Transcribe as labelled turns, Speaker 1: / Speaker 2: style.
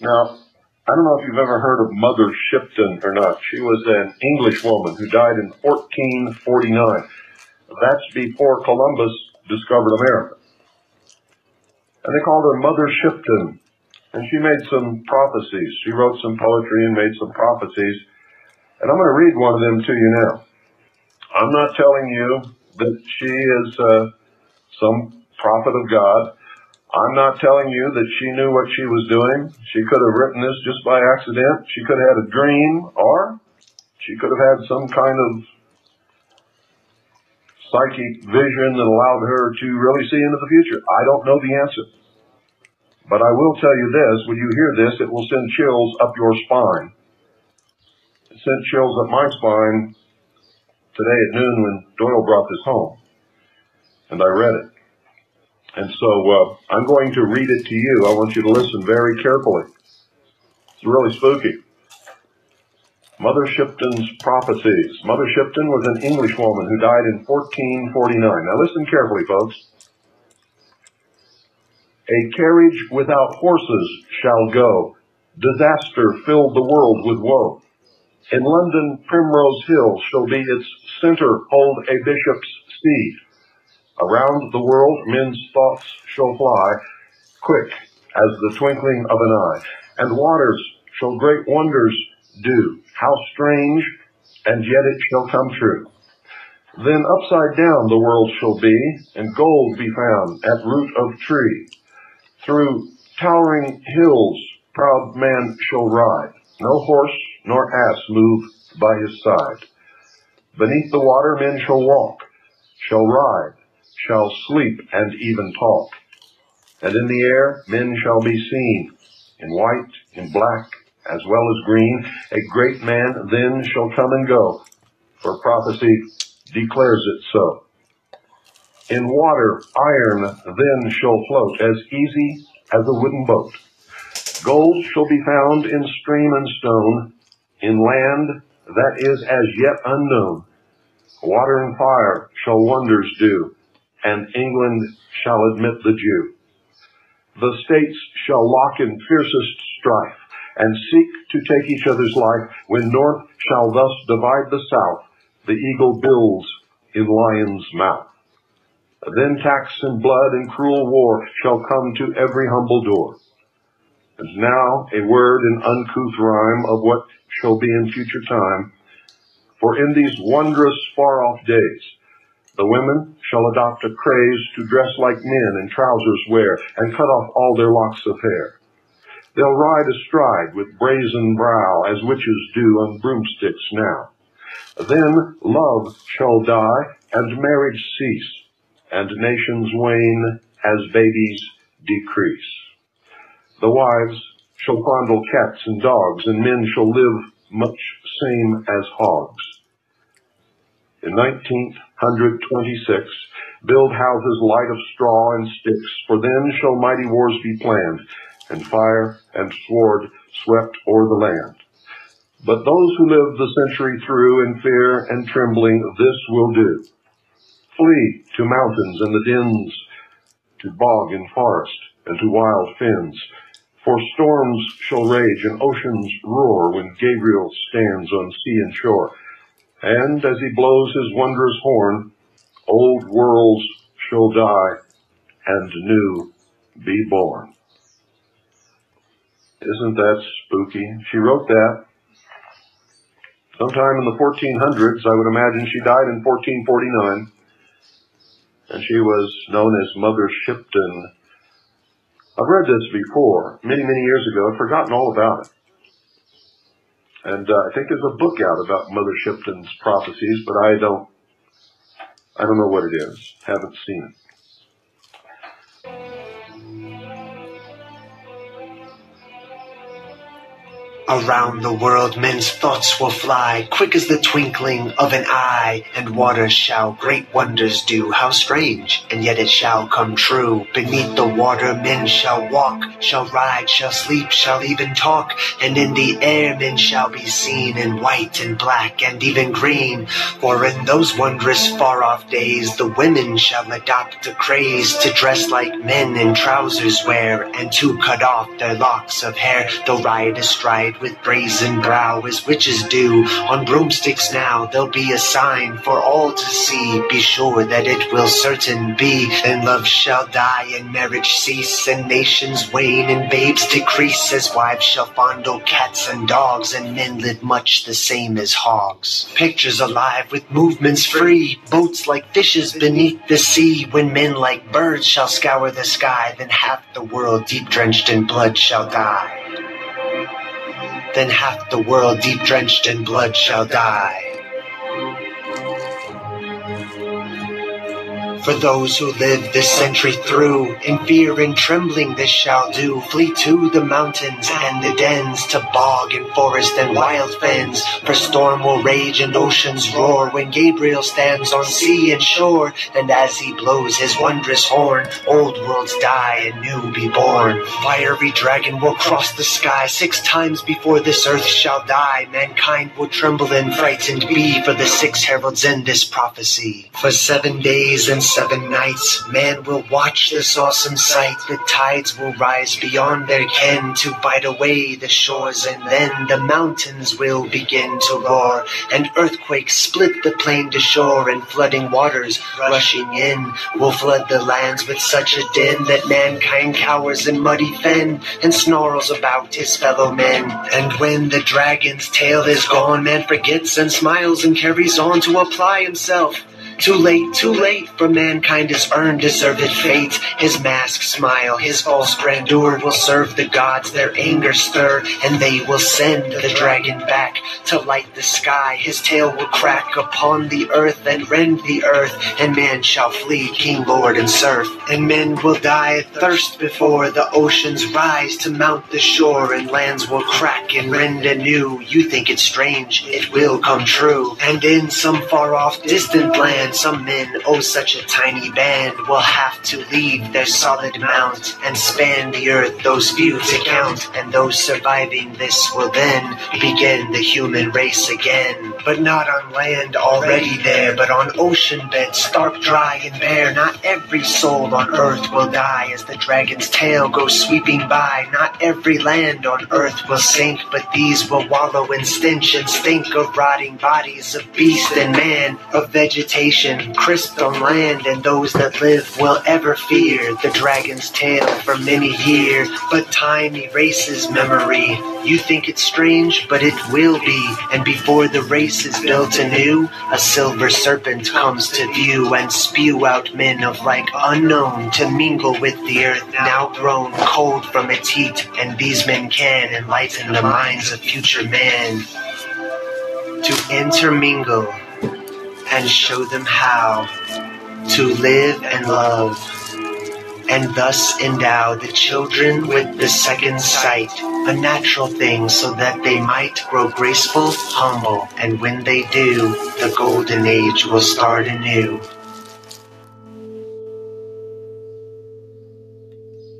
Speaker 1: Now, I don't know if you've ever heard of Mother Shipton or not. She was an English woman who died in 1449. That's before Columbus discovered America. And they called her Mother Shipton. And she made some prophecies. She wrote some poetry and made some prophecies. And I'm going to read one of them to you now. I'm not telling you that she is uh, some prophet of God. I'm not telling you that she knew what she was doing. She could have written this just by accident. She could have had a dream, or she could have had some kind of psychic vision that allowed her to really see into the future. I don't know the answer. But I will tell you this, when you hear this, it will send chills up your spine. It sent chills up my spine today at noon when Doyle brought this home. And I read it. And so uh, I'm going to read it to you. I want you to listen very carefully. It's really spooky. Mother Shipton's prophecies. Mother Shipton was an English woman who died in 1449. Now listen carefully, folks. A carriage without horses shall go. Disaster filled the world with woe. In London, Primrose Hill shall be its center, hold a bishop's seat. Around the world, men's thoughts shall fly, quick as the twinkling of an eye. And waters shall great wonders do. How strange, and yet it shall come true. Then upside down the world shall be, and gold be found at root of tree. Through towering hills proud man shall ride, no horse nor ass move by his side. Beneath the water men shall walk, shall ride, shall sleep and even talk. And in the air men shall be seen, in white, in black, as well as green. A great man then shall come and go, for prophecy declares it so. In water, iron then shall float as easy as a wooden boat. Gold shall be found in stream and stone, in land that is as yet unknown. Water and fire shall wonders do, and England shall admit the Jew. The states shall lock in fiercest strife, and seek to take each other's life, when North shall thus divide the South, the eagle builds in lion's mouth. Then tax and blood and cruel war shall come to every humble door. And now a word in uncouth rhyme of what shall be in future time. For in these wondrous far off days, the women shall adopt a craze to dress like men and trousers wear and cut off all their locks of hair. They'll ride astride with brazen brow as witches do on broomsticks now. Then love shall die and marriage cease and nations wane as babies decrease. The wives shall fondle cats and dogs, and men shall live much same as hogs. In 1926, build houses light of straw and sticks, for then shall mighty wars be planned, and fire and sword swept o'er the land. But those who live the century through in fear and trembling, this will do. Flee to mountains and the dens, to bog and forest, and to wild fens. For storms shall rage and oceans roar when Gabriel stands on sea and shore. And as he blows his wondrous horn, old worlds shall die and new be born. Isn't that spooky? She wrote that sometime in the 1400s. I would imagine she died in 1449 and she was known as Mother Shipton. I've read this before, many, many years ago. I've forgotten all about it. And uh, I think there's a book out about Mother Shipton's prophecies, but I don't, I don't know what it is. Haven't seen it.
Speaker 2: Around the world men's thoughts will fly, quick as the twinkling of an eye, and waters shall great wonders do. How strange, and yet it shall come true. Beneath the water men shall walk, shall ride, shall sleep, shall even talk, and in the air men shall be seen in white and black and even green. For in those wondrous far off days the women shall adopt the craze to dress like men in trousers wear, and to cut off their locks of hair. They'll with brazen brow as witches do. On broomsticks now there'll be a sign for all to see. Be sure that it will certain be. And love shall die and marriage cease and nations wane and babes decrease as wives shall fondle cats and dogs and men live much the same as hogs. Pictures alive with movements free, boats like fishes beneath the sea. When men like birds shall scour the sky, then half the world deep drenched in blood shall die then half the world deep drenched in blood shall die. For those who live this century through, in fear and trembling this shall do. Flee to the mountains and the dens, to bog and forest and wild fens. For storm will rage and oceans roar when Gabriel stands on sea and shore. And as he blows his wondrous horn, old worlds die and new be born. Fiery dragon will cross the sky six times before this earth shall die. Mankind will tremble and frightened be for the six heralds in this prophecy. For seven days and seven nights, man will watch this awesome sight. The tides will rise beyond their ken to bite away the shores, and then the mountains will begin to roar, and earthquakes split the plain to shore, and flooding waters rushing in will flood the lands with such a din that mankind cowers in muddy fen and snarls about his fellow men. And when the dragon's tail is gone, man forgets and smiles and carries on to apply himself too late, too late, for mankind has earned deserved fate. His masked smile, his false grandeur will serve the gods their anger stir, and they will send the dragon back to light the sky. His tail will crack upon the earth and rend the earth, and man shall flee, king, lord, and serf. And men will die of thirst before the oceans rise to mount the shore, and lands will crack and rend anew. You think it strange, it will come true. And in some far off distant land, and some men, oh such a tiny band, will have to leave their solid mount and span the earth, those few to count, and those surviving this will then begin the human race again. But not on land already there, but on ocean bed, stark, dry, and bare. Not every soul on earth will die as the dragon's tail goes sweeping by. Not every land on earth will sink, but these will wallow in stench and stink of rotting bodies of beast and man, of vegetation nation, on land, and those that live will ever fear the dragon's tail for many years. But time erases memory. You think it's strange, but it will be. And before the race is built anew, a silver serpent comes to view and spew out men of like unknown to mingle with the earth now grown cold from its heat. And these men can enlighten the minds of future men to intermingle and show them how to live and love, and thus endow the children with the second sight, a natural thing, so that they might grow graceful, humble, and when they do, the golden age will start anew.